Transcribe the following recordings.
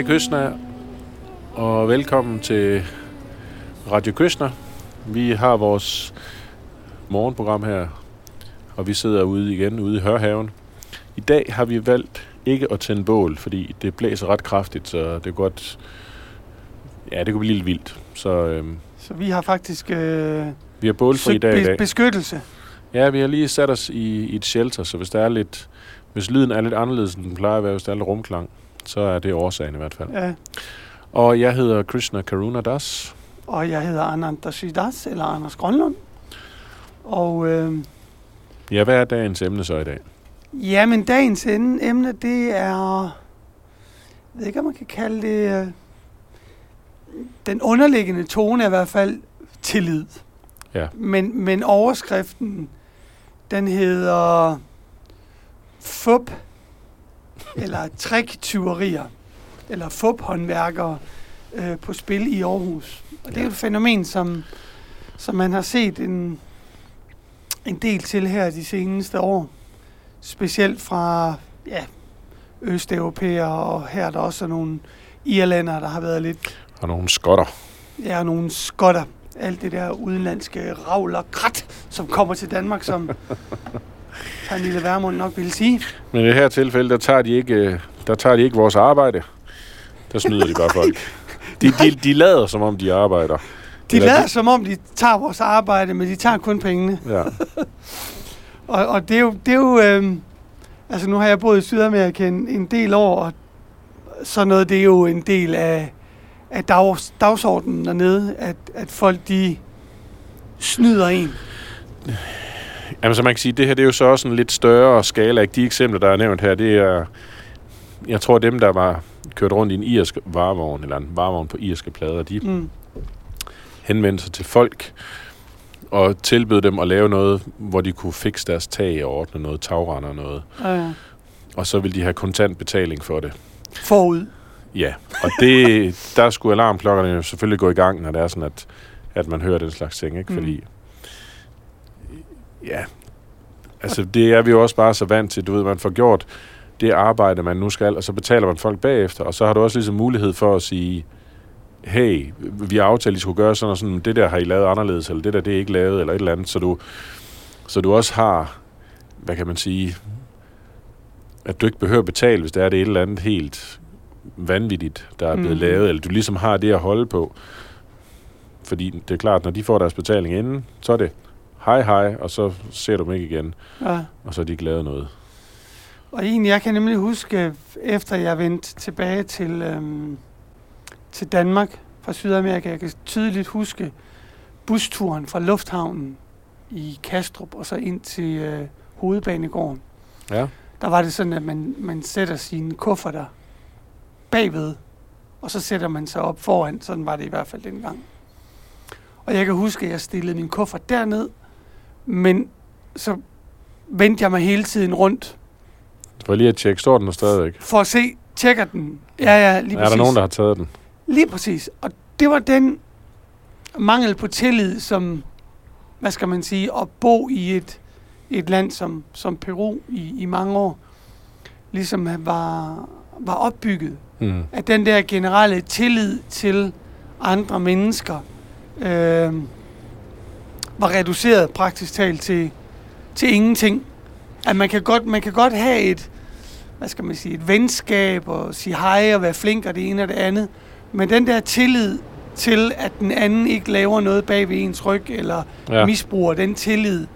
Hare Krishna, og velkommen til Radio Krishna. Vi har vores morgenprogram her, og vi sidder ude igen, ude i Hørhaven. I dag har vi valgt ikke at tænde bål, fordi det blæser ret kraftigt, så det er godt... Ja, det kunne blive lidt vildt. Så øhm, Så vi har faktisk øh, vi har bålfri dag i dag. beskyttelse. Ja, vi har lige sat os i, i et shelter, så hvis der er lidt... Hvis lyden er lidt anderledes, end den plejer at være, hvis der er lidt rumklang, så er det årsagen i hvert fald. Ja. Og jeg hedder Krishna Karuna Das. Og jeg hedder Anand Shidas, eller Anders Grønlund. Og øh, Ja, hvad er dagens emne så i dag? ja, men dagens emne, det er... Jeg ved ikke, om man kan kalde det... Øh, den underliggende tone er i hvert fald tillid. Ja. Men, men overskriften, den hedder FUP, eller træktyverier, eller FUP-håndværkere øh, på spil i Aarhus. Og det er et fænomen, som, som man har set en, en del til her de seneste år. Specielt fra ja, østeuropæere, og her er der også nogle irlændere, der har været lidt Og nogle skotter. Ja, og nogle skotter. Alt det der udenlandske ravl og krat, som kommer til Danmark, som Pernille Vermund nok ville sige. Men i det her tilfælde, der tager de ikke, øh, der tager de ikke vores arbejde. Der snyder de bare folk. De, de, de lader, som om de arbejder. De Eller lader som om, de tager vores arbejde, men de tager kun pengene. Ja. Og, og det er jo... Det er jo øhm, altså, nu har jeg boet i Sydamerika en, en del år, og sådan noget, det er jo en del af, af dags, dagsordenen dernede, at, at folk, de snyder en. Jamen, så man kan sige, det her det er jo så også en lidt større skala. Ikke? De eksempler, der er nævnt her, det er... Jeg tror, dem, der var kørt rundt i en irsk varevogn, eller en varevogn på irske plader, de Mm. henvendte sig til folk og tilbød dem at lave noget, hvor de kunne fikse deres tag og ordne noget tagrender og noget. Øh, Og så ville de have kontant betaling for det. forud. Ja, og det, der skulle alarmklokkerne jo selvfølgelig gå i gang, når det er sådan, at, at man hører den slags ting, ikke? Mm. Ja, altså det er vi jo også bare så vant til, du ved, man får gjort det arbejde, man nu skal, og så betaler man folk bagefter, og så har du også ligesom mulighed for at sige, hey, vi har aftalt, at I skulle gøre sådan og sådan, det der har I lavet anderledes, eller det der, det er ikke lavet, eller et eller andet, så du, så du også har, hvad kan man sige, at du ikke behøver at betale, hvis det er det et eller andet helt vanvittigt, der er blevet Mhm. lavet, eller du ligesom har det at holde på. Fordi det er klart, når de får deres betaling inden, så er det hej hej, og så ser du dem ikke igen, Ja. og så har de ikke lavet noget. Og egentlig, jeg kan nemlig huske, efter jeg vendte tilbage til, øhm, til Danmark fra Sydamerika, jeg kan tydeligt huske busturen fra lufthavnen i Kastrup og så ind til øh, hovedbanegården. Ja. Der var det sådan, at man, man sætter sine kufferter bagved, og så sætter man sig op foran. Sådan var det i hvert fald dengang. Og jeg kan huske, at jeg stillede min kuffert derned, men så vendte jeg mig hele tiden rundt For lige at tjekke, står den der stadigvæk? for at se, tjekker den. Ja, ja, lige er præcis. der nogen, der har taget den? Lige præcis. Og det var den mangel på tillid, som, hvad skal man sige, at bo i et, et land som, som Peru i, i mange år, ligesom var, var opbygget. Mm. At den der generelle tillid til andre mennesker øh, var reduceret praktisk talt til, til ingenting. At man kan, godt, man kan godt have et, hvad skal man sige, et venskab og sige hej og være flink og det ene og det andet. Men den der tillid til, at den anden ikke laver noget bag ved ens ryg, eller Ja. misbruger den tillid,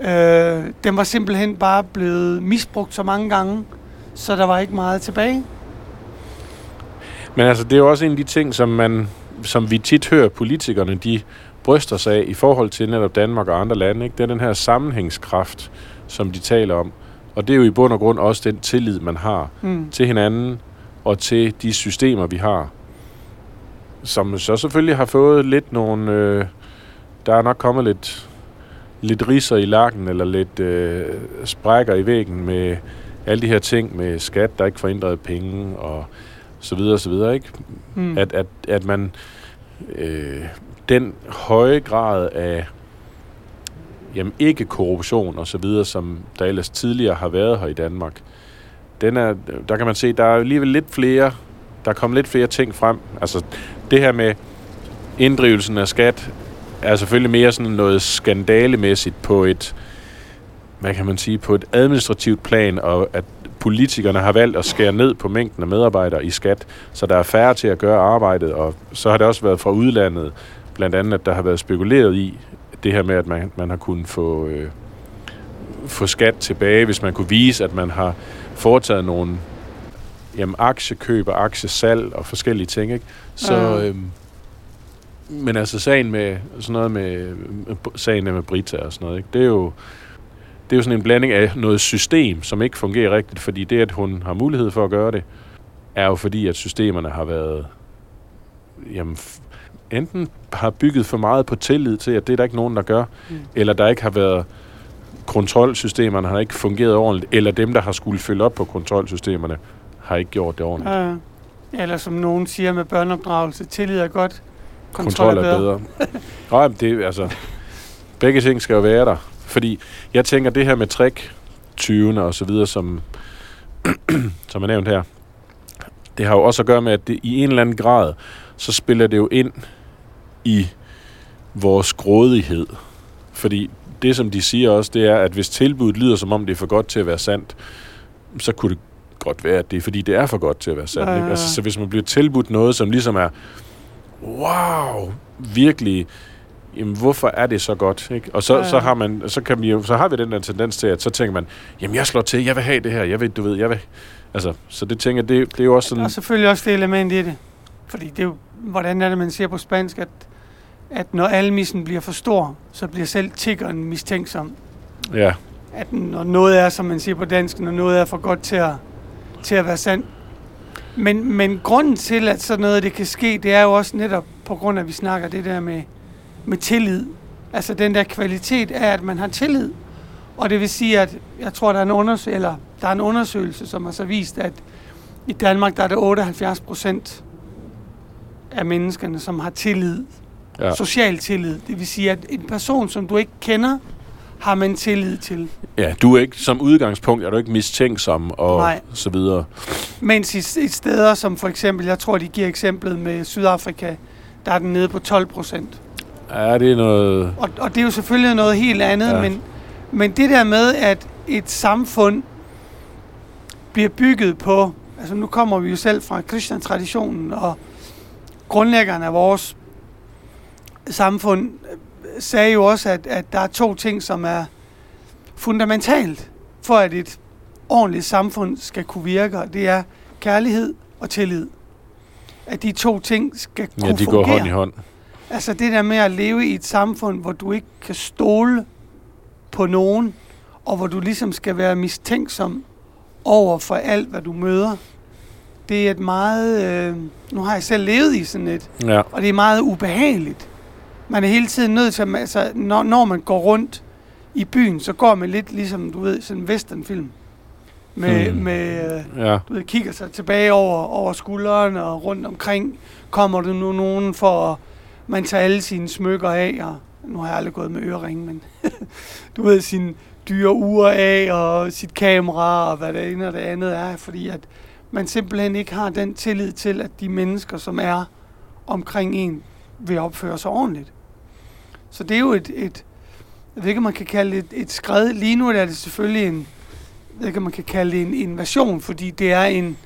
øh, den var simpelthen bare blevet misbrugt så mange gange, så der var ikke meget tilbage. Men altså, det er jo også en af de ting, som, man, som vi tit hører politikerne, de bryster sig af i forhold til netop Danmark og andre lande. Ikke? Det er den her sammenhængskraft, som de taler om. Og det er jo i bund og grund også den tillid, man har Mm. til hinanden og til de systemer, vi har. Som så selvfølgelig har fået lidt nogle... Øh, der er nok kommet lidt, lidt riser i lakken, eller lidt øh, sprækker i væggen med alle de her ting med skat, der ikke får inddrevet penge, og så videre, så videre, ikke? Mm. At, at, at man... Øh, den høje grad af jamen, ikke korruption og så videre, som der ellers tidligere har været her i Danmark, den er, der kan man se, der er alligevel lidt flere der er kommet lidt flere ting frem. Altså, det her med inddrivelsen af skat er selvfølgelig mere sådan noget skandalemæssigt på et, hvad kan man sige, på et administrativt plan, og at politikerne har valgt at skære ned på mængden af medarbejdere i skat, så der er færre til at gøre arbejdet, og så har det også været fra udlandet, blandt andet, at der har været spekuleret i det her med, at man, man har kunnet få, øh, få skat tilbage, hvis man kunne vise, at man har foretaget nogle jamen, aktiekøb og aktiesalg og forskellige ting. Ikke? Så, øhm, men altså sagen med sådan noget med sagen med Brita og sådan noget, ikke? det er jo det er jo sådan en blanding af noget system, som ikke fungerer rigtigt, fordi det, at hun har mulighed for at gøre det, er jo fordi, at systemerne har været jamen, enten har bygget for meget på tillid til, at det er der ikke nogen, der gør, Mm. eller der ikke har været kontrolsystemerne har ikke fungeret ordentligt, eller dem, der har skulle følge op på kontrolsystemerne, har ikke gjort det ordentligt. Ja. Eller som nogen siger med børneopdragelse, tillid er godt, Kontrol er bedre. Nej, men det er altså... Begge ting skal jo være der. Fordi jeg tænker, det her med træk, 20'erne og så videre, som, som er nævnt her, det har jo også at gøre med, at det i en eller anden grad, så spiller det jo ind i vores grådighed. Fordi det, som de siger også, det er, at hvis tilbuddet lyder, som om det er for godt til at være sandt, så kunne det godt være, at det er, fordi det er for godt til at være sandt. Ja, Ikke? ja, Altså, så hvis man bliver tilbudt noget, som ligesom er, wow, virkelig, jamen hvorfor er det så godt? Ikke? Og så, Ja, så, har man, så, kan vi jo, så har vi den der tendens til, at så tænker man, jamen jeg slår til, jeg vil have det her, jeg vil, du ved, jeg vil... Altså, så det tænker det, det er jo også sådan... Og selvfølgelig også det element i det. Fordi det er jo, hvordan er det, man siger på spansk, at, at når almissen bliver for stor, så bliver selv tiggeren mistænksom. Ja, At når noget er, som man siger på dansk, når noget er for godt til at, til at være sandt. Men, men grunden til, at sådan noget det kan ske, det er jo også netop på grund af, at vi snakker det der med, med tillid. Altså den der kvalitet af, at man har tillid. Og det vil sige, at jeg tror, der er en, undersø- eller, der er en undersøgelse, som har så vist, at i Danmark der er det 78 procent af menneskerne, som har tillid. Ja. Social tillid. Det vil sige, at en person, som du ikke kender, har man tillid til. ja, du er ikke, som udgangspunkt er du ikke mistænksom og Nej. så videre. Mens i, i steder som for eksempel, jeg tror, de giver eksemplet med Sydafrika, der er den nede på 12 procent. Ja, det er noget... Og, og det er jo selvfølgelig noget helt andet, ja. Men, men det der med, at et samfund bliver bygget på, altså nu kommer vi jo selv fra Christian-traditionen, og grundlæggerne af vores samfund sagde jo også, at, at der er to ting, som er fundamentalt for, at et ordentligt samfund skal kunne virke, og det er kærlighed og tillid. At de to ting skal kunne Ja, de går fungere. hånd i hånd. Altså det der med at leve i et samfund, hvor du ikke kan stole på nogen, og hvor du ligesom skal være mistænksom over for alt, hvad du møder. Det er et meget... Øh, nu har jeg selv levet i sådan et, Ja, og det er meget ubehageligt. Man er hele tiden nødt til, at, altså, når, når man går rundt i byen, så går man lidt ligesom, du ved, sådan en westernfilm. Med, Hmm. med øh, ja. du ved, kigger sig tilbage over, over skulderen og rundt omkring. Kommer der nu nogen for at man tager alle sine smykker af, og nu har jeg aldrig gået med øreringe, men du ved, sine dyre ure af, og sit kamera, og hvad det ene og det andet er, fordi at man simpelthen ikke har den tillid til, at de mennesker, som er omkring en, vil opføre sig ordentligt. Så det er jo et, et jeg ved ikke, man kan kalde det et, et skred. Lige nu er det selvfølgelig en, jeg ved ikke, man kan kalde det en invasion, fordi det er en,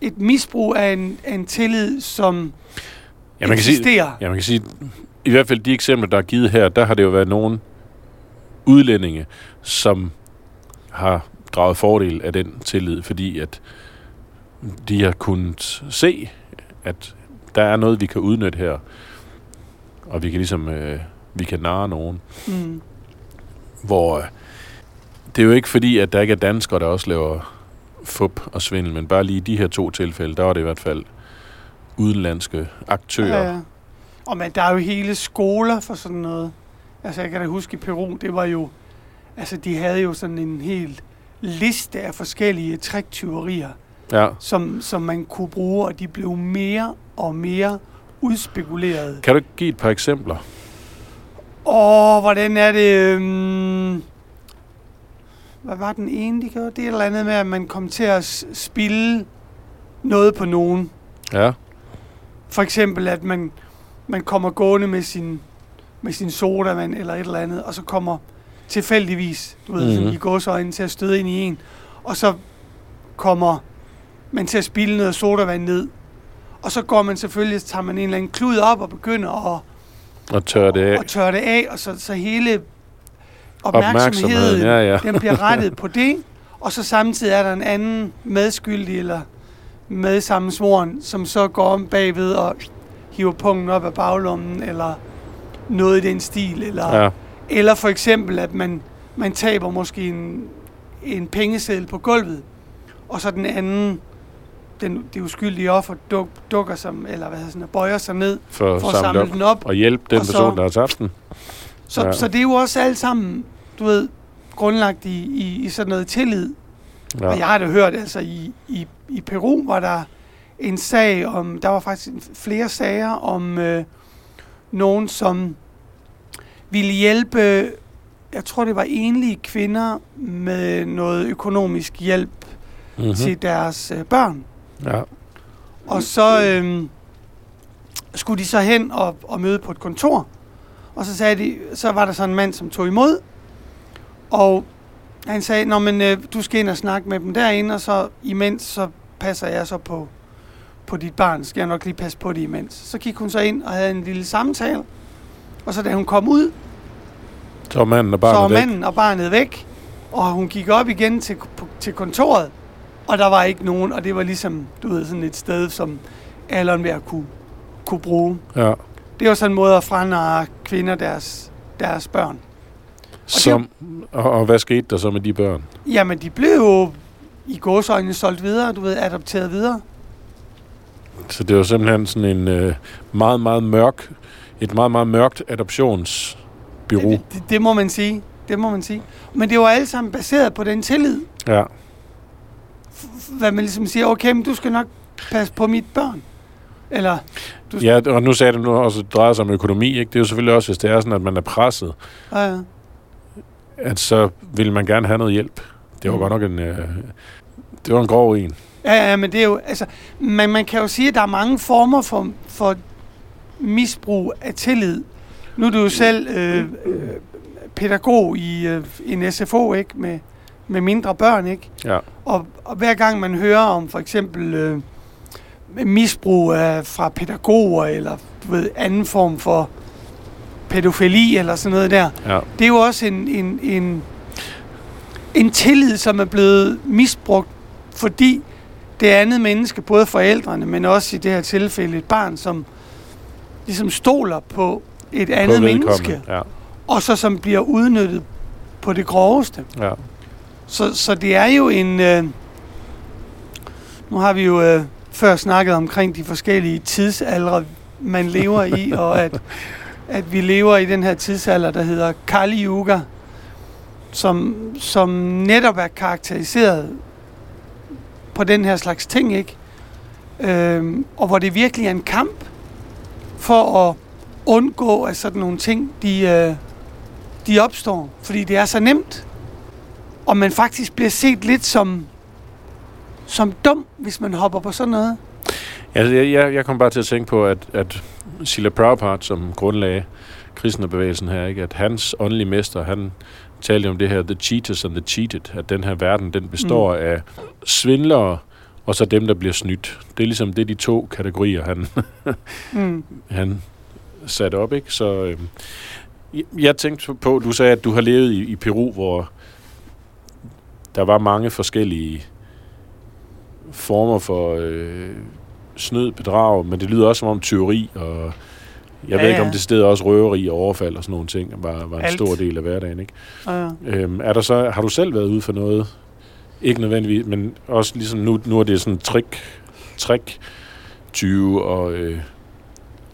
et misbrug af en, af en tillid, som Ja, man kan sige. Ja, man kan sige, i hvert fald de eksempler, der er givet her, der har det jo været nogle udlændinge, som har draget fordel af den tillid, fordi at de har kunnet se, at der er noget, vi kan udnytte her, og vi kan ligesom, øh, vi kan narre nogen, Mm. hvor øh, det er jo ikke fordi, at der ikke er danskere, der også laver fup og svindel, men bare lige i de her to tilfælde, der var det i hvert fald udenlandske aktører. Ja, ja. Og men der er jo hele skoler for sådan noget. Altså jeg kan da huske i Peru, det var jo, altså de havde jo sådan en hel liste af forskellige triktyverier, Ja. som, som man kunne bruge, og de blev mere og mere udspekuleret. Kan du give et par eksempler? Åh, hvordan er det? øhm, Hvad var den ene, de gjorde? Det er et eller andet med, at man kom til at spille noget på nogen. Ja. For eksempel, at man, man kommer gående med sin, med sin sodavand eller et eller andet, og så kommer tilfældigvis, du ved, Mhm. mm-hmm. i gåsøjne til at støde ind i en, og så kommer man til at spille noget sodavand ned, og så går man selvfølgelig, så tager man en eller anden klud op og begynder at, Og tør det af. at tørre det af, og så, så hele Opmærksomheden, opmærksomheden, ja, ja. den bliver rettet på det, og så samtidig er der en anden medskyldig eller medsammensvoren, som så går om bagved og hiver pungen op af baglommen, eller noget i den stil, eller, Ja. eller for eksempel, at man, man taber måske en, en pengeseddel på gulvet, og så den anden, den, det uskyldige offer, duk, dukker sig, eller hvad hedder sådan, bøjer sig ned For, for at samle op. den op, Og hjælpe den Og så- person, der har tabt den. Så, Ja. ja. så det er jo også alt sammen, du ved, grundlagt i, i, i sådan noget tillid. Ja. Og jeg har da hørt, altså i, i, i Peru var der en sag om, der var faktisk flere sager om øh, nogen, som ville hjælpe, jeg tror det var enlige kvinder med noget økonomisk hjælp Mhm. mm-hmm. til deres øh, børn. Ja. Og så øh, skulle de så hen og, og møde på et kontor. Og så, sagde de, så var der så en mand, som tog imod. Og han sagde, Nå, men øh, du skal ind og snakke med dem derinde, og så imens så passer jeg så på, på dit barn. Skal jeg nok lige passe på det imens. Så gik hun så ind og havde en lille samtale. Og så da hun kom ud, Så var manden og så var barnet væk. manden og barnet væk. Og hun gik op igen til, til kontoret. Og der var ikke nogen, og det var ligesom, du ved, sådan et sted, som alle og enhver kunne, kunne bruge. Ja. Det var sådan en måde at franarre kvinder deres, deres børn. Som, og, og hvad skete der så med de børn? Jamen, de blev jo i gåsøjne solgt videre, du ved, adopteret videre. Så det var simpelthen sådan en øh, meget, meget mørk, et meget, meget mørkt adoptionsbyrå. Det, det, det må man sige. Det må man sige. Men det var alle sammen baseret på den tillid. Ja. Hvad man ligesom siger, okay, men du skal nok passe på mit børn. Eller, Du- ja, og nu sagde du nu også, at det drejer sig om økonomi. Ikke? Det er jo selvfølgelig også, hvis det er sådan, at man er presset, ja, ja. At så vil man gerne have noget hjælp. Det var Mm. godt nok en... Øh, det var en grov en. Ja, ja, men det er jo, altså, man, man kan jo sige, at der er mange former for, for misbrug af tillid. Nu er du jo selv øh, øh, pædagog i øh, en SFO, ikke? Med, med mindre børn, ikke? Ja. Og, og hver gang man hører om for eksempel øh, misbrug af, fra pædagoger, eller du ved, anden form for pædofili, eller sådan noget der, Ja. det er jo også en, en, en, en tillid, som er blevet misbrugt, fordi det andet menneske, både forældrene, men også i det her tilfælde et barn, som ligesom stoler på et andet På menneske, Ja. og så som bliver udnyttet på det groveste. ja. Så, så det er jo en... Øh, nu har vi jo øh, før snakket omkring de forskellige tidsaldre, man lever i, og at, at vi lever i den her tidsalder, der hedder Kali Yuga, som, som netop er karakteriseret på den her slags ting, ikke? Øhm, og hvor det virkelig er en kamp for at undgå, at sådan nogle ting, de, øh, de opstår. Fordi det er så nemt og man faktisk bliver set lidt som, som dum, hvis man hopper på sådan noget. Altså, jeg, jeg, jeg kom bare til at tænke på, at, at Sila Prabhupada, som grundlagde kristnebevægelsen her, ikke, at hans åndelige mester, han talte om det her, the cheaters and the cheated, at den her verden, den består mm. af svindlere, og så dem, der bliver snydt. Det er ligesom det er de to kategorier, han, Mm. han satte op, ikke? Så øh, jeg, jeg tænkte på, du sagde, at du har levet i, i Peru, hvor der var mange forskellige former for øh, snød, bedrag, men det lyder også som om tyveri, og jeg Ja, ved ikke, om det sted også røveri og overfald og sådan nogle ting var, var en Alt. stor del af hverdagen, ikke? Ja, ja. Øhm, er der så, har du selv været ude for noget? Ikke nødvendigvis, men også ligesom nu, nu er det sådan trick, trick 20 og, øh,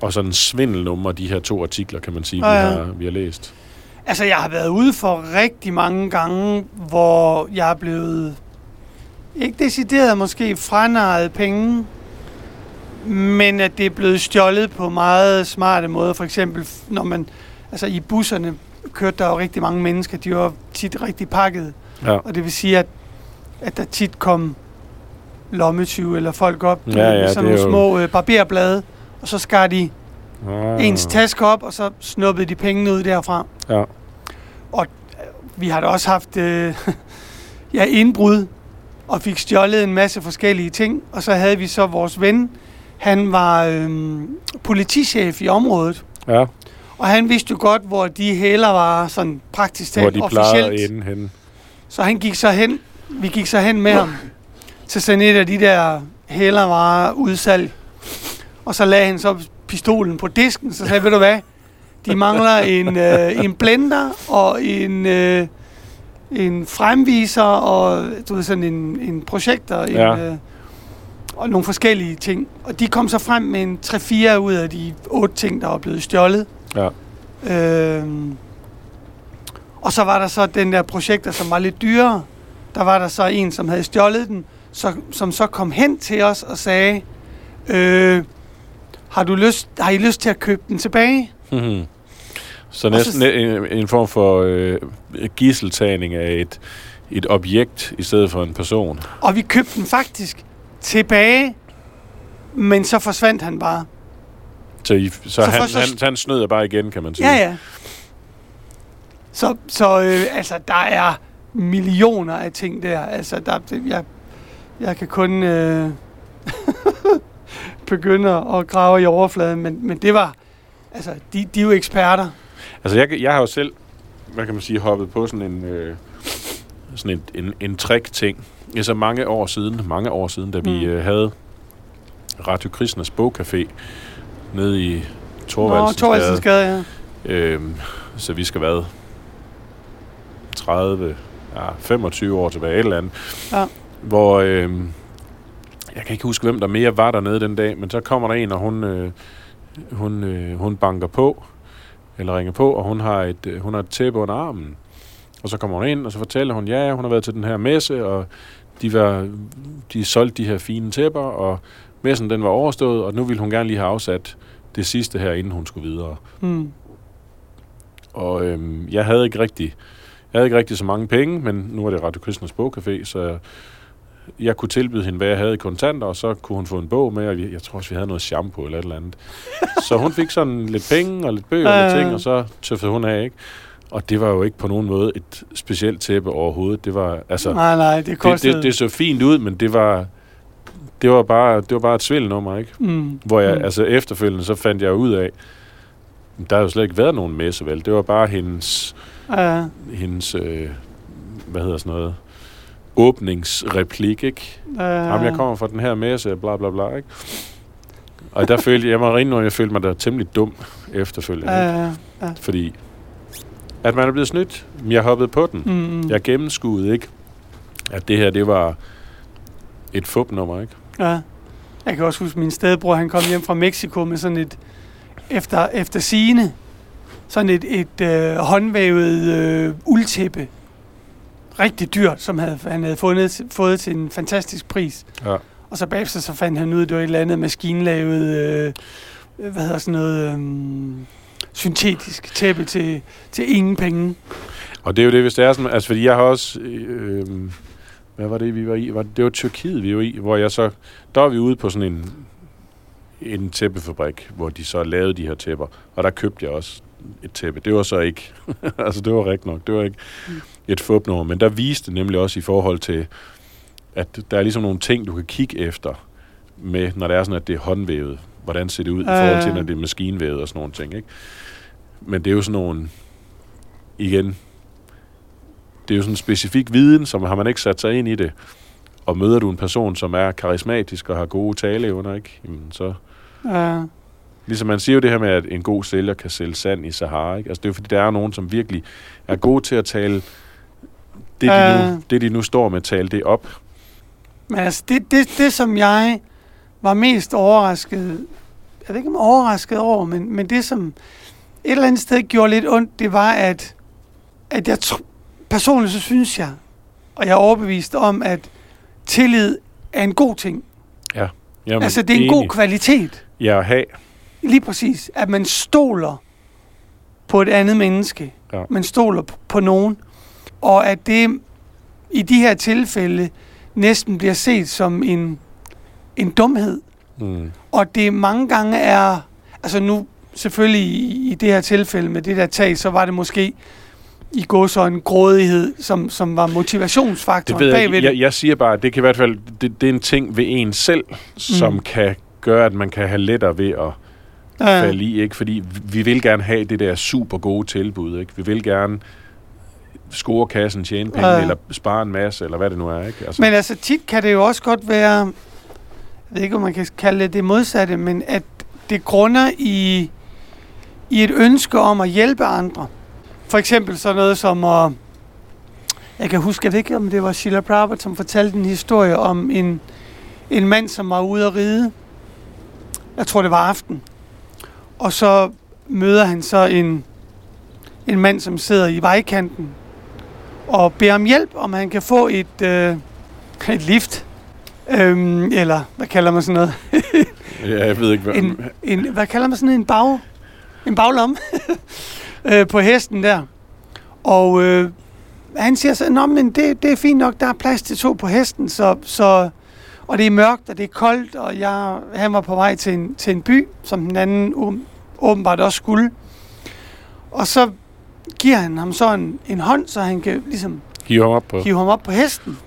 og sådan svindelnummer, de her to artikler, kan man sige, Ja, vi, har, vi har læst. Altså, jeg har været ude for rigtig mange gange, hvor jeg er blevet, ikke decideret måske franarret penge, men at det er blevet stjålet på meget smarte måder. For eksempel, når man, altså i busserne kørte der jo rigtig mange mennesker, de var tit rigtig pakket. Ja, Og det vil sige, at, at der tit kom lommetyve eller folk op Ja, med ja, sådan det er nogle jo- små øh, barberblade, og så skar de Ah. ens taske op, og så snuppede de pengene ud derfra. Ja. Vi har da også haft øh, ja, indbrud, og fik stjålet en masse forskellige ting, og så havde vi så vores ven, han var øh, politichef i området, Ja, og han vidste jo godt, hvor de hæler var sådan praktisk hvor talt de plejede officielt. at ende henne. Så han gik så hen, vi gik så hen med ham til sådan et af de der hælervarer udsalg. Og så lagde han så pistolen på disken, så sagde ved du hvad, de mangler en, øh, en blender og en, øh, en fremviser og du ved, sådan en, en projektor en, Ja. øh, og nogle forskellige ting. Og de kom så frem med en 3-4 ud af de otte ting, der var blevet stjålet. Ja. Øhm, og så var der så den der projekter, som var lidt dyrere. Der var der så en, som havde stjålet den, så, som så kom hen til os og sagde, øh, har, du lyst, har I lyst til at købe den tilbage? Mhm. Så Og så næsten en, en form for øh, gisseltagning af et, et objekt i stedet for en person. Og vi købte den faktisk tilbage, men så forsvandt han bare. Så, I, så, Så han, først så- han, han snød bare igen, kan man sige. Ja, ja. Så, så øh, altså, der er millioner af ting der. Altså, der, jeg, jeg kan kun øh, begynde at grave i overfladen, men, men det var, altså, de, de er jo eksperter. Altså, jeg, jeg har jo selv, hvad kan man sige, hoppet på sådan en, øh, sådan en, en, en trick-ting. Så mange år siden, mange år siden, da vi Mm. øh, havde Radio Kristners Bogcafé nede i Nå, Thorvaldsens Thorvaldsens Gade, ja. Øhm, så vi skal være 30, ja, 25 år tilbage, et eller andet. Ja. Hvor, øhm, jeg kan ikke huske, hvem der mere var dernede den dag, men så kommer der en, og hun, øh, hun, øh, hun banker på, eller ringer på, og hun har et, øh, hun har et tæppe under armen. Og så kommer hun ind, og så fortæller hun, ja, hun har været til den her messe, og de, var, de solgte de her fine tæpper, og messen den var overstået, og nu ville hun gerne lige have afsat det sidste her, inden hun skulle videre. Mm. Og øhm, jeg havde ikke rigtig, jeg havde ikke rigtig så mange penge, men nu er det Radio Kristners Bogcafé, så jeg kunne tilbyde hende, hvad jeg havde i kontanter, og så kunne hun få en bog med, og vi- jeg tror også, vi havde noget shampoo eller et eller andet. så hun fik sådan lidt penge og lidt bøger og lidt ting, og så tøffede hun af, ikke? Og det var jo ikke på nogen måde et specielt tæppe overhovedet. Det var, altså, Nej, nej, det det, kostede. det, det så fint ud, men det var, det var bare, det var bare et svindelnummer, ikke? mm. Hvor jeg, Mm. altså efterfølgende, så fandt jeg ud af, der har jo slet ikke været nogen messe, vel? Det var bare hendes, Ja, hendes øh, hvad hedder sådan noget, åbningsreplik, ikke? ja. Jamen, jeg kommer fra den her messe, bla bla bla, ikke? Og der følte jeg mig rent, jeg følte mig da temmelig dum efterfølgende, ja, ja. Fordi, at man er blevet snydt, jeg hoppede på den. Mm. Jeg gennemskuede ikke, at det her, det var et fupnummer, ikke? Ja. Jeg kan også huske, min stedbror, han kom hjem fra Mexico med sådan et, efter, efter sigende, sådan et, et øh, håndvævet øh, uldtæppe. Rigtig dyrt, som havde, han havde fundet, fået til en fantastisk pris. Ja. Og så bagefter så fandt han ud, at det var et eller andet maskinlavet, øh, hvad hedder sådan noget, øh, syntetisk tæppe til, til ingen penge. Og det er jo det, hvis det er sådan, altså fordi jeg har også, øh, hvad var det, vi var i? Var, det var Tyrkiet, vi var i, hvor jeg så, der var vi ude på sådan en, en tæppefabrik, hvor de så lavede de her tæpper, og der købte jeg også et tæppe. Det var så ikke, altså det var rigtigt nok, det var ikke et fupnummer, men der viste nemlig også i forhold til, at der er ligesom nogle ting, du kan kigge efter, med, når det er sådan, at det er håndvævet. Hvordan ser det ud i Ja, forhold til, når det er maskinvævet og sådan nogle ting, ikke? Men det er jo sådan nogle, igen, det er jo sådan en specifik viden, som har man ikke sat sig ind i det. Og møder du en person, som er karismatisk og har gode taleevner, ikke? Jamen, så... Ja, Ligesom man siger jo det her med, at en god sælger kan sælge sand i Sahara, ikke? Altså det er jo fordi, der er nogen, som virkelig er gode til at tale det, de, Ja. nu, det, de nu står med, tale det op. Men altså, det, det, det som jeg var mest overrasket, jeg ved ikke om overrasket over, men, men det som et eller andet sted gjorde lidt ondt, det var, at, at jeg tr- personligt så synes jeg, og jeg er overbevist om, at tillid er en god ting. Jamen, altså, det er en enig. god kvalitet. Ja, at have. Lige præcis. At man stoler på et andet menneske. Ja. Man stoler på nogen. Og at det i de her tilfælde næsten bliver set som en en dumhed. Mm. Og det mange gange er, altså nu selvfølgelig i, i det her tilfælde med det der tag, så var det måske i går så en grådighed, som, som var Det motivationsfaktoren ved jeg, bagved det. jeg, jeg siger bare, at det kan i hvert fald, det, det er en ting ved en selv, som Mm. kan gøre, at man kan have lettere ved at Ja, falde i, ikke? Fordi vi- vi vil gerne have det der super gode tilbud, ikke? Vi vil gerne score kassen, tjene penge, Ja. eller spare en masse, eller hvad det nu er, ikke? Altså, Men altså tit kan det jo også godt være, jeg ved ikke om man kan kalde det det modsatte, men at det grunder i, i et ønske om at hjælpe andre. For eksempel sådan noget som at, jeg kan huske, jeg ved ikke om det var Sheila Prabhat, som fortalte en historie om en, en mand, som var ude at ride. Jeg tror, det var aften. Og så møder han så en, en mand, som sidder i vejkanten og beder om hjælp, om han kan få et, øh, et lift. Øhm, eller hvad kalder man sådan noget? ja, jeg ved ikke, hvad... En, en, hvad kalder man sådan en bag? En baglomme øh, på hesten der. Og øh, han siger så, Nå, men det, det er fint nok, der er plads til to på hesten, så, så, og det er mørkt, og det er koldt, og jeg, han var på vej til en, til en by, som den anden åben- åbenbart også skulle. Og så giver han ham så en, en hånd, så han kan ligesom Hive ham op på. hive ham op på hesten.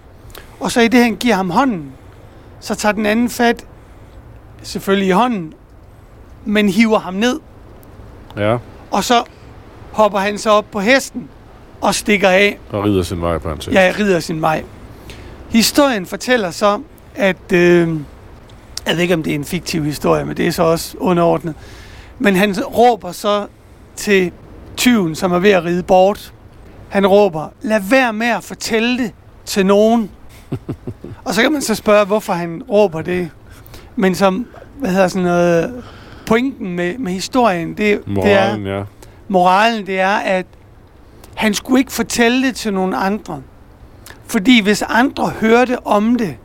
Og så i det, han giver ham hånden, så tager den anden fat selvfølgelig i hånden, men hiver ham ned. Ja, Og så hopper han så op på hesten og stikker af. og rider sin vej på hans. Jeg rider sin vej. Historien fortæller så, at... Øh, jeg ved ikke, om det er en fiktiv historie, men det er så også underordnet. Men han råber så til tyven, som er ved at ride bort. Han råber, lad være med at fortælle det til nogen. og så kan man så spørge, hvorfor han råber det. Men som, hvad hedder sådan noget, pointen med, med historien, det, det er, Moralen, ja. moralen, det er, at han skulle ikke fortælle det til nogen andre. Fordi hvis andre hørte om det,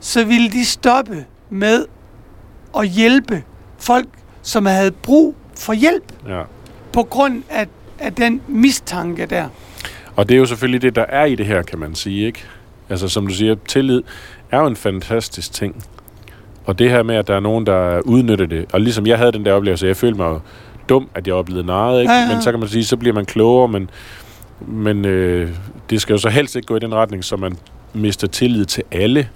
så ville de stoppe med at hjælpe folk, som havde brug for hjælp ja. på grund af, af den mistanke der. Og det er jo selvfølgelig det, der er i det her, kan man sige, ikke? Altså, som du siger, tillid er jo en fantastisk ting. Og det her med, at der er nogen, der udnytter det, og ligesom jeg havde den der oplevelse, jeg følte mig dum, at jeg var blevet narret, ikke? Ja, ja. Men så kan man sige, så bliver man klogere, men, men øh, det skal jo så helst ikke gå i den retning, så man mister tillid til alle,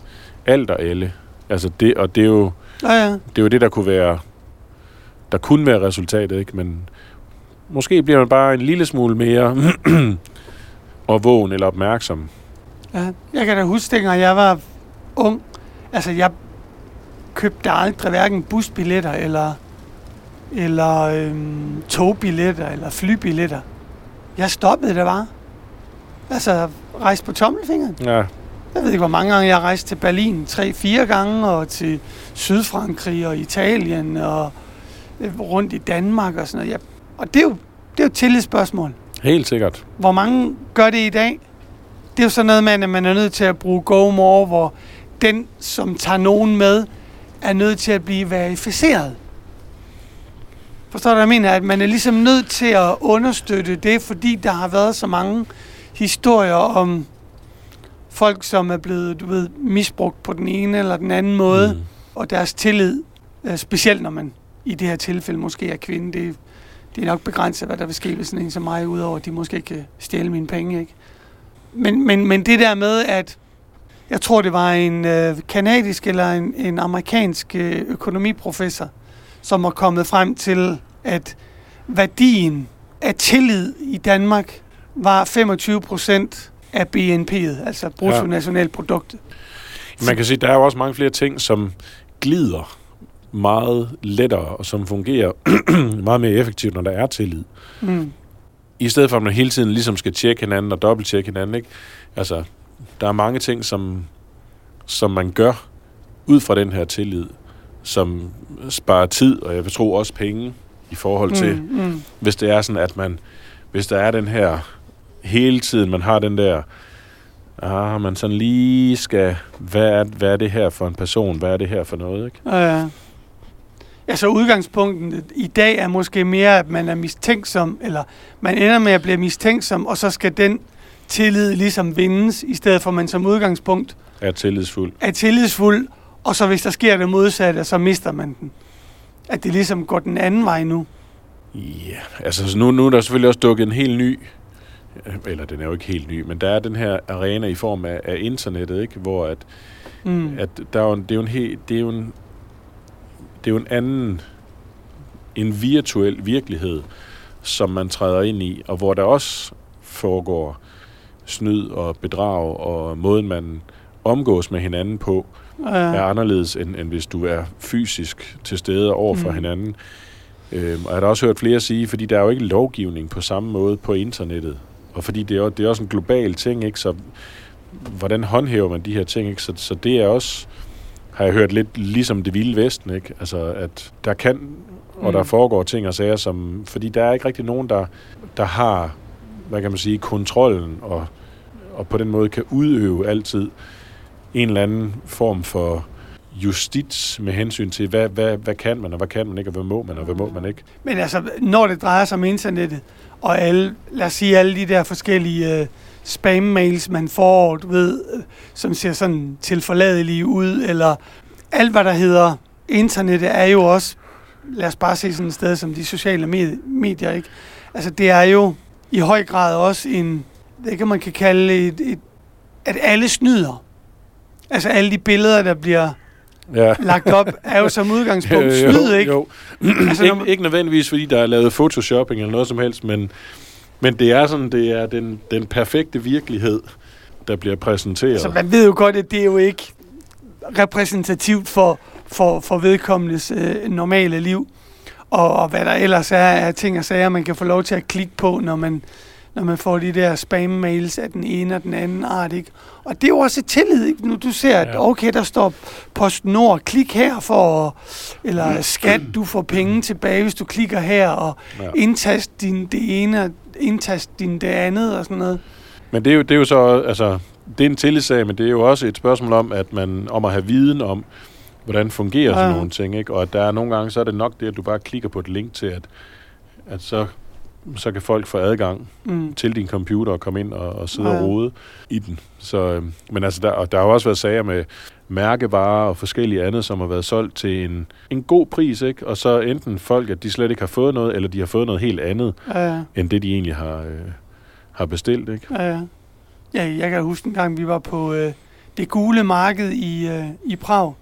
alt og alle. Altså det, og det er jo, Ja, ja. det er jo det, der kunne være, der kunne være resultatet, ikke? Men måske bliver man bare en lille smule mere og vågen eller opmærksom. Ja. Jeg kan da huske, dengang jeg var ung, altså jeg købte aldrig hverken busbilletter eller, eller øhm, togbilletter eller flybilletter. Jeg stoppede det bare. Altså, rejse på tommelfingeren. Ja, Jeg ved ikke, hvor mange gange jeg har rejst til Berlin. Tre-fire gange, og til Sydfrankrig og Italien, og øh, rundt i Danmark og sådan noget. Jeg, og det er jo, det er jo et tillidsspørgsmål. helt sikkert. Hvor mange gør det i dag? Det er jo sådan noget med, at man er nødt til at bruge GoMore, hvor den, som tager nogen med, er nødt til at blive verificeret. Forstår du, hvad jeg mener? At man er ligesom nødt til at understøtte det, fordi der har været så mange historier om folk, som er blevet, du ved, misbrugt på den ene eller den anden måde, mm. og deres tillid, øh, specielt når man i det her tilfælde måske er kvinde, det, det er nok begrænset, hvad der vil ske, hvis sådan en som mig, udover at de måske kan stjæle mine penge, ikke? Men, men, men det der med, at jeg tror, det var en øh, kanadisk eller en, en amerikansk øh, økonomiprofessor, som var kommet frem til, at værdien af tillid i Danmark var 25 procent af BNP'et, altså bruttonationalproduktet. Man kan sige, der er jo også mange flere ting, som glider meget lettere, og som fungerer meget mere effektivt, når der er tillid. Mm. I stedet for, at man hele tiden ligesom skal tjekke hinanden og dobbelttjekke hinanden, ikke? Altså, der er mange ting, som, som man gør ud fra den her tillid, som sparer tid, og jeg vil tro også penge i forhold til, Mm, mm. hvis det er sådan, at man, hvis der er den her hele tiden, man har den der, ah, man sådan lige skal, hvad er, hvad er det her for en person, hvad er det her for noget, ikke? Ja, ja. Altså udgangspunktet i dag er måske mere, at man er mistænksom, eller man ender med at blive mistænksom, og så skal den tillid ligesom vindes, i stedet for at man som udgangspunkt Er tillidsfuld. er tillidsfuld, og så hvis der sker det modsatte, så mister man den. At det ligesom går den anden vej nu. Ja, altså så nu, nu er der selvfølgelig også dukket en helt ny, eller den er jo ikke helt ny, men der er den her arena i form af, af internettet, ikke? hvor at, Mm. at der er jo en, det er jo en helt, det er jo en, det er jo en anden, en virtuel virkelighed, som man træder ind i, og hvor der også foregår snyd og bedrag, og måden man omgås med hinanden på, Ja. er anderledes, end, end hvis du er fysisk til stede over for Mm. hinanden. Øhm, og jeg har da også hørt flere sige, fordi der er jo ikke lovgivning på samme måde på internettet. Og fordi det er, det er også en global ting, ikke? Så hvordan håndhæver man de her ting, ikke? Så, så det er også, har jeg hørt lidt ligesom det vilde vesten, ikke? Altså, at der kan, og Mm. der foregår ting og sager, som, fordi der er ikke rigtig nogen, der, der har, hvad kan man sige, kontrollen, og, og på den måde kan udøve altid en eller anden form for justits med hensyn til, hvad, hvad, hvad kan man, og hvad kan man ikke, og hvad må man, og hvad må man ikke. Men altså, når det drejer sig om internettet, og alle, lad os sige, alle de der forskellige øh, spam-mails, man får, du ved, som ser sådan tilforladelige ud, eller alt, hvad der hedder internettet, er jo også, lad os bare se sådan et sted som de sociale med- medier, ikke? Altså, det er jo i høj grad også en, det kan man kan kalde et, et at alle snyder. Altså, alle de billeder, der bliver Ja. lagt op, er jo som udgangspunkt snyd, ikke? Jo. Altså, man- ikke nødvendigvis, fordi der er lavet photoshopping eller noget som helst, men, men det er sådan, det er den, den perfekte virkelighed, der bliver præsenteret. Altså, man ved jo godt, at det er jo ikke repræsentativt for, for, for vedkommendes øh, normale liv. Og, og hvad der ellers er af ting og sager, man kan få lov til at klikke på, når man, når man får de der spam-mails af den ene og den anden art. Ikke? Og det er jo også et tillid. Ikke? Nu du ser, at Ja. okay, der står PostNord, klik her for, eller skat, du får penge tilbage, hvis du klikker her, og Ja. indtast din det ene, og indtast din det andet, og sådan noget. Men det er, jo, det er jo så, altså, det er en tillidssag, men det er jo også et spørgsmål om, at man, om at have viden om, hvordan fungerer sådan Ja. nogle ting, ikke? Og at der er nogle gange, så er det nok det, at du bare klikker på et link til, at, at så, så kan folk få adgang Mm. til din computer og komme ind og, og sidde Ja. og rode i den. Så, øh, men altså, der, og der har jo også været sager med mærkevarer og forskellige andet, som har været solgt til en, en god pris, ikke? Og så enten folk, at de slet ikke har fået noget, eller de har fået noget helt andet, Ja, end det, de egentlig har, øh, har bestilt, ikke? Ja, ja. ja, jeg kan huske en gang, vi var på øh, det gule marked i, øh, i Prag.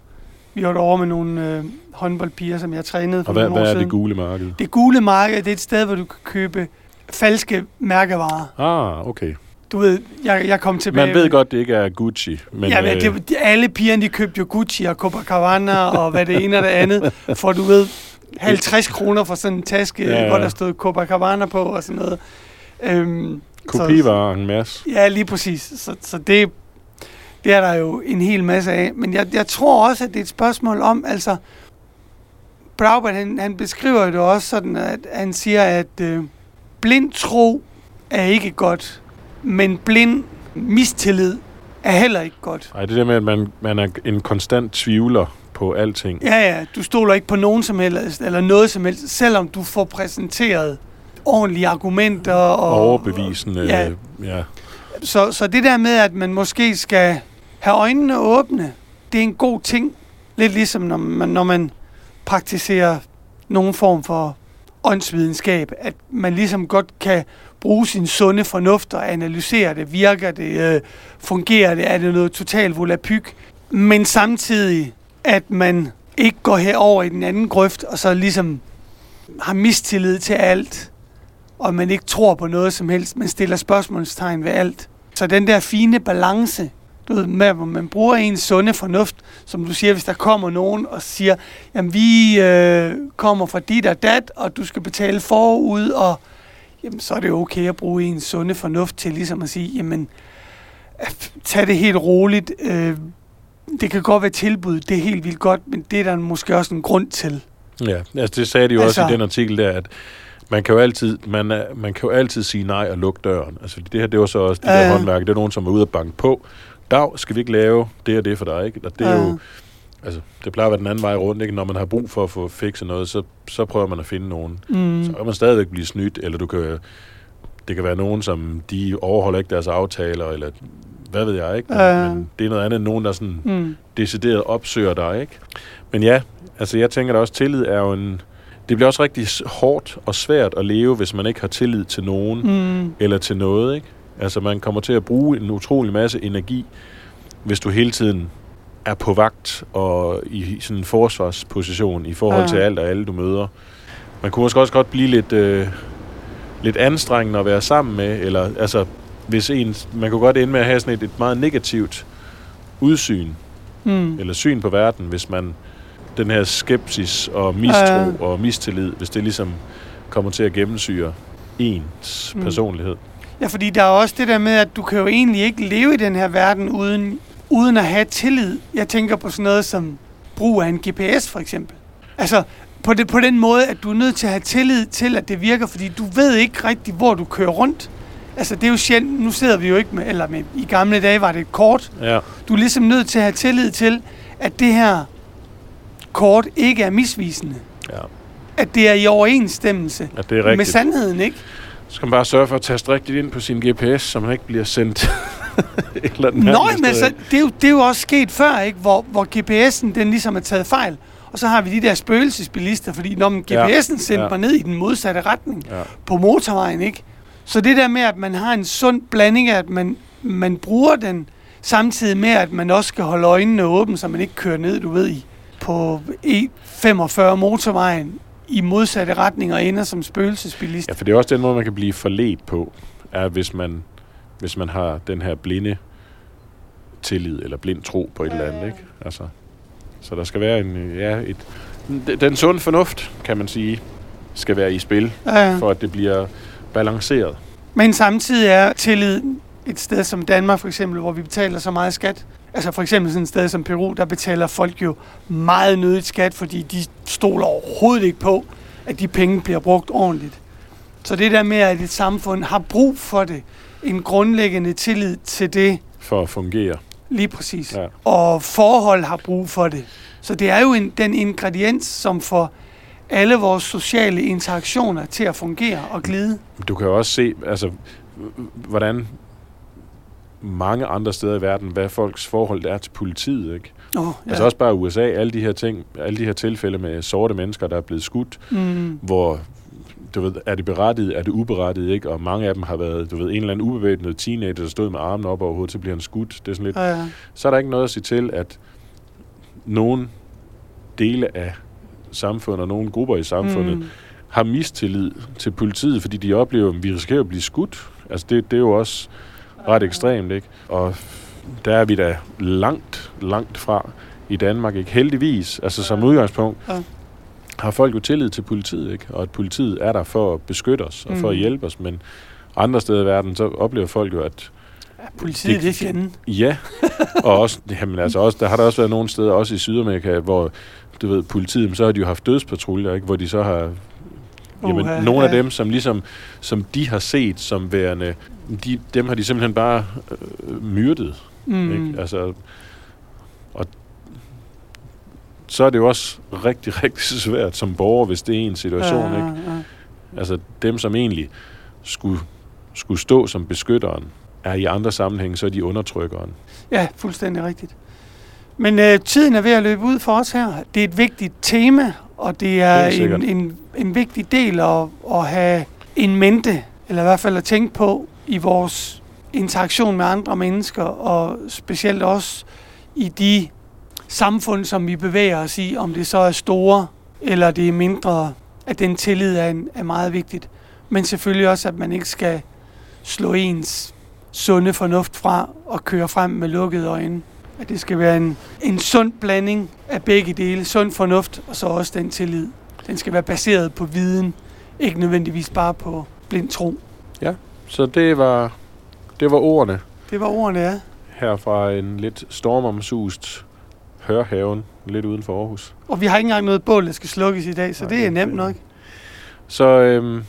Vi var derovre med nogle øh, håndboldpiger, som jeg trænede for Og hvad, nogle år hvad er siden. det gule marked? det gule marked, det er et sted, hvor du kan købe falske mærkevarer. Ah, okay. Du ved, jeg, jeg kom tilbage... Man ved godt, det ikke er Gucci, men... Ja, men øh, det, de, alle pigerne, de købte jo Gucci og Copacabana og hvad det ene og det andet, for du ved, 50 kroner for sådan en taske, ja. ja. hvor der stod Copacabana på og sådan noget. Øhm, Kopivarer en masse. Ja, lige præcis. Så, så det, det er der jo en hel masse af. Men jeg, jeg tror også, at det er et spørgsmål om, altså, Braubert, han, han beskriver det også sådan, at han siger, at øh, blind tro er ikke godt, men blind mistillid er heller ikke godt. Ej, det der med, at man, man er en konstant tvivler på alting. Ja, ja, du stoler ikke på nogen som helst, eller noget som helst, selvom du får præsenteret ordentlige argumenter. Og, Overbevisende. Ja. øh, ja. Så, så det der med, at man måske skal have øjnene åbne, det er en god ting. Lidt ligesom når man, når man praktiserer nogen form for åndsvidenskab, at man ligesom godt kan bruge sin sunde fornuft og analysere det. Virker det? Øh, fungerer det? Er det noget totalt volapyk? Men samtidig, at man ikke går herover i den anden grøft, og så ligesom har mistillid til alt, og man ikke tror på noget som helst, men stiller spørgsmålstegn ved alt. Så den der fine balance, du ved, med, hvor man bruger ens sunde fornuft, som du siger, hvis der kommer nogen og siger, jamen vi øh, kommer fra dit og dat, og du skal betale forud, og jamen, så er det okay at bruge ens sunde fornuft til ligesom at sige, jamen øh, tag det helt roligt, øh, det kan godt være tilbud, det er helt vildt godt, men det er der måske også en grund til. ja, altså det sagde de jo altså, også Altså- i den artikel der, at man kan jo altid, man, man kan jo altid sige nej og lukke døren. Altså det her, det var så også de Ja, der håndværk, det er nogen, som er ude og banke på. Dag, skal vi ikke lave det og det for dig, ikke? Og det er Ja. jo, altså det plejer at være den anden vej rundt, ikke? Når man har brug for at få fikset noget, så, så prøver man at finde nogen. Mm. Så kan man stadigvæk blive snydt, eller du kan, det kan være nogen, som de overholder ikke deres aftaler, eller hvad ved jeg, ikke? Men, Ja. men det er noget andet end nogen, der sådan Mm. decideret opsøger dig, ikke? Men ja, altså jeg tænker da også, tillid er jo en... Det bliver også rigtig hårdt og svært at leve, hvis man ikke har tillid til nogen Mm. eller til noget, ikke? Altså man kommer til at bruge en utrolig masse energi, hvis du hele tiden er på vagt og i sådan en forsvarsposition i forhold Ja. til alt og alle, du møder. Man kunne også godt blive lidt, øh, lidt anstrengende at være sammen med, eller altså, hvis en, man kunne godt ende med at have sådan et, et meget negativt udsyn, Mm. eller syn på verden, hvis man den her skepsis og mistro Ja. og mistillid, hvis det ligesom kommer til at gennemsyre ens Mm. personlighed. Ja, fordi der er også det der med, at du kan jo egentlig ikke leve i den her verden uden, uden at have tillid. Jeg tænker på sådan noget som brug af en GPS for eksempel. Altså på, det, på den måde, at du er nødt til at have tillid til, at det virker, fordi du ved ikke rigtigt, hvor du kører rundt. Altså det er jo sjældent, nu sidder vi jo ikke med, eller med, i gamle dage var det et kort. Ja, Du er ligesom nødt til at have tillid til, at det her kort ikke er misvisende. ja. At det er i overensstemmelse At det er med rigtigt. sandheden, ikke? Så skal man bare sørge for at taste rigtigt ind på sin GPS, så man ikke bliver sendt et eller andet Nå, men så, det, er jo, det er jo også sket før, ikke? Hvor, hvor GPS'en den ligesom er taget fejl. Og så har vi de der spøgelsesbilister, fordi når man GPS'en sendte ja. mig ned i den modsatte retning Ja. på motorvejen, ikke? Så det der med, at man har en sund blanding af, at man, man bruger den, samtidig med, at man også skal holde øjnene åbne, så man ikke kører ned, du ved, i, på E45 motorvejen i modsatte retning og ender som spøgelsesbilist. ja, for det er også den måde, man kan blive forledt på, er hvis man, hvis man har den her blinde tillid, eller blind tro på et eller andet, ikke? Altså, så der skal være en, ja, et, den sunde fornuft, kan man sige, skal være i spil, Ja. for at det bliver balanceret. Men samtidig er tillid et sted som Danmark for eksempel, hvor vi betaler så meget skat. Altså for eksempel sådan et sted som Peru, der betaler folk jo meget nødigt skat, fordi de stoler overhovedet ikke på, at de penge bliver brugt ordentligt. Så det der med, at et samfund har brug for det, en grundlæggende tillid til det, For at fungere. lige præcis. Ja. Og forhold har brug for det. Så det er jo en, den ingrediens, som får alle vores sociale interaktioner til at fungere og glide. Du kan jo også se, altså, hvordan mange andre steder i verden, hvad folks forhold er til politiet, ikke? Oh, Ja. Altså også bare USA, alle de her ting, alle de her tilfælde med sorte mennesker, der er blevet skudt, mm, hvor du ved, er det berettiget, er det uberettiget, ikke? Og mange af dem har været, du ved, en eller anden ubevæbnet teenager, der stod med armen op over hovedet, så bliver han skudt. Det er sådan lidt, ja, ja. så er der ikke noget at sige til, at nogen dele af samfundet og nogle grupper i samfundet mm. Har mistillid til politiet, fordi de oplever, at vi risikerer at blive skudt. Altså det, det er jo også ret ekstremt, ikke? Og der er vi da langt, langt fra i Danmark, ikke? Heldigvis, altså som udgangspunkt, Ja. har folk jo tillid til politiet, ikke? Og at politiet er der for at beskytte os og for at Mm. hjælpe os, men andre steder i verden, så oplever folk jo, at Politiet, Det- det er fjenden. Ja, og også, jamen altså også, der har der også været nogle steder, også i Sydamerika, hvor du ved, politiet, så har de jo haft dødspatruljer, ikke? hvor de så har, jamen, Uha, nogle af dem, som ligesom, som de har set som værende, de, dem har de simpelthen bare øh, myrdet, Mm. ikke? Altså, og så er det jo også rigtig, rigtig svært som borger, hvis det er en situation, ja, ikke? ja. Altså dem, som egentlig skulle, skulle stå som beskytteren, er i andre sammenhænge, så er de undertrykkeren. Ja, fuldstændig rigtigt. Men øh, tiden er ved at løbe ud for os her. Det er et vigtigt tema, og det er Helt sikkert. en, en, en vigtig del at, at have en mente, eller i hvert fald at tænke på i vores interaktion med andre mennesker, og specielt også i de samfund, som vi bevæger os i, om det så er store eller det er mindre, at den tillid er, en, er meget vigtigt. Men selvfølgelig også, at man ikke skal slå ens sunde fornuft fra og køre frem med lukkede øjne. At det skal være en, en sund blanding af begge dele. Sund fornuft og så også den tillid. Den skal være baseret på viden, ikke nødvendigvis bare på blind tro. Så det var, det var ordene Det var ordene, ja. her fra en lidt stormomsust hørhaven lidt uden for Aarhus. Og vi har ikke engang noget bål, der skal slukkes i dag, så Nej, det er nemt nok. Så øhm,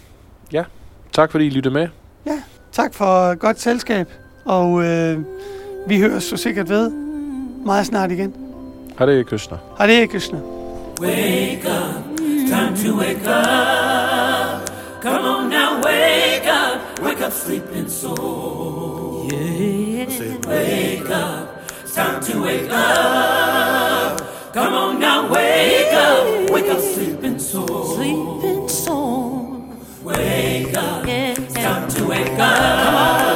ja, tak fordi I lyttede med. Tak for godt selskab, og øh, vi høres så sikkert ved meget snart igen. Har det kystner. Hare Krishna. Wake up, time to wake up. Come on now, wake up, wake up, sleeping soul. Yeah. wake up. Time to wake up. Come on now, wake up. Wake up, sleeping soul. Sleeping soul. Wake up. Yeah. Time to wake up.